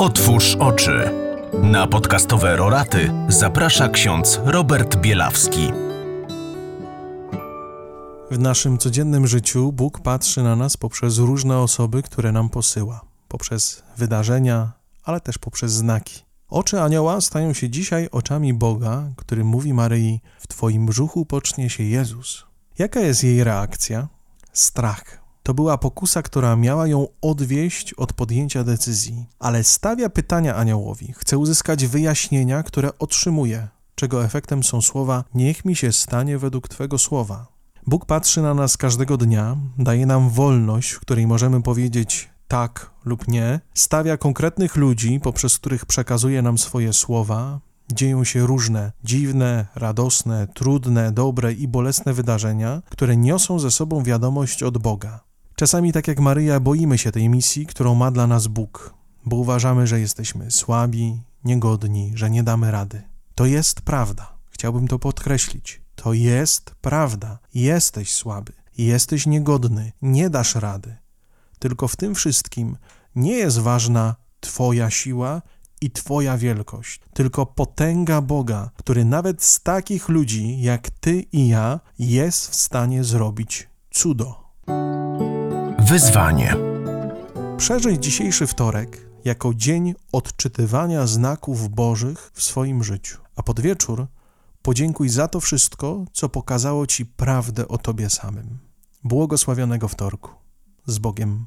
Otwórz oczy. Na podcastowe roraty zaprasza ksiądz Robert Bielawski. W naszym codziennym życiu Bóg patrzy na nas poprzez różne osoby, które nam posyła, poprzez wydarzenia, ale też poprzez znaki. Oczy anioła stają się dzisiaj oczami Boga, który mówi Maryi: W Twoim brzuchu pocznie się Jezus. Jaka jest jej reakcja? Strach. To była pokusa, która miała ją odwieść od podjęcia decyzji, ale stawia pytania aniołowi, chce uzyskać wyjaśnienia, które otrzymuje, czego efektem są słowa: Niech mi się stanie według Twego słowa. Bóg patrzy na nas każdego dnia, daje nam wolność, w której możemy powiedzieć tak lub nie, stawia konkretnych ludzi, poprzez których przekazuje nam swoje słowa. Dzieją się różne, dziwne, radosne, trudne, dobre i bolesne wydarzenia, które niosą ze sobą wiadomość od Boga. Czasami, tak jak Maryja, boimy się tej misji, którą ma dla nas Bóg, bo uważamy, że jesteśmy słabi, niegodni, że nie damy rady. To jest prawda. Chciałbym to podkreślić. To jest prawda. Jesteś słaby, jesteś niegodny, nie dasz rady. Tylko w tym wszystkim nie jest ważna Twoja siła i Twoja wielkość, tylko potęga Boga, który nawet z takich ludzi jak Ty i ja jest w stanie zrobić cudo. Wyzwanie. Przeżyj dzisiejszy wtorek jako dzień odczytywania znaków Bożych w swoim życiu, a pod wieczór podziękuj za to wszystko, co pokazało Ci prawdę o Tobie samym. Błogosławionego wtorku. Z Bogiem.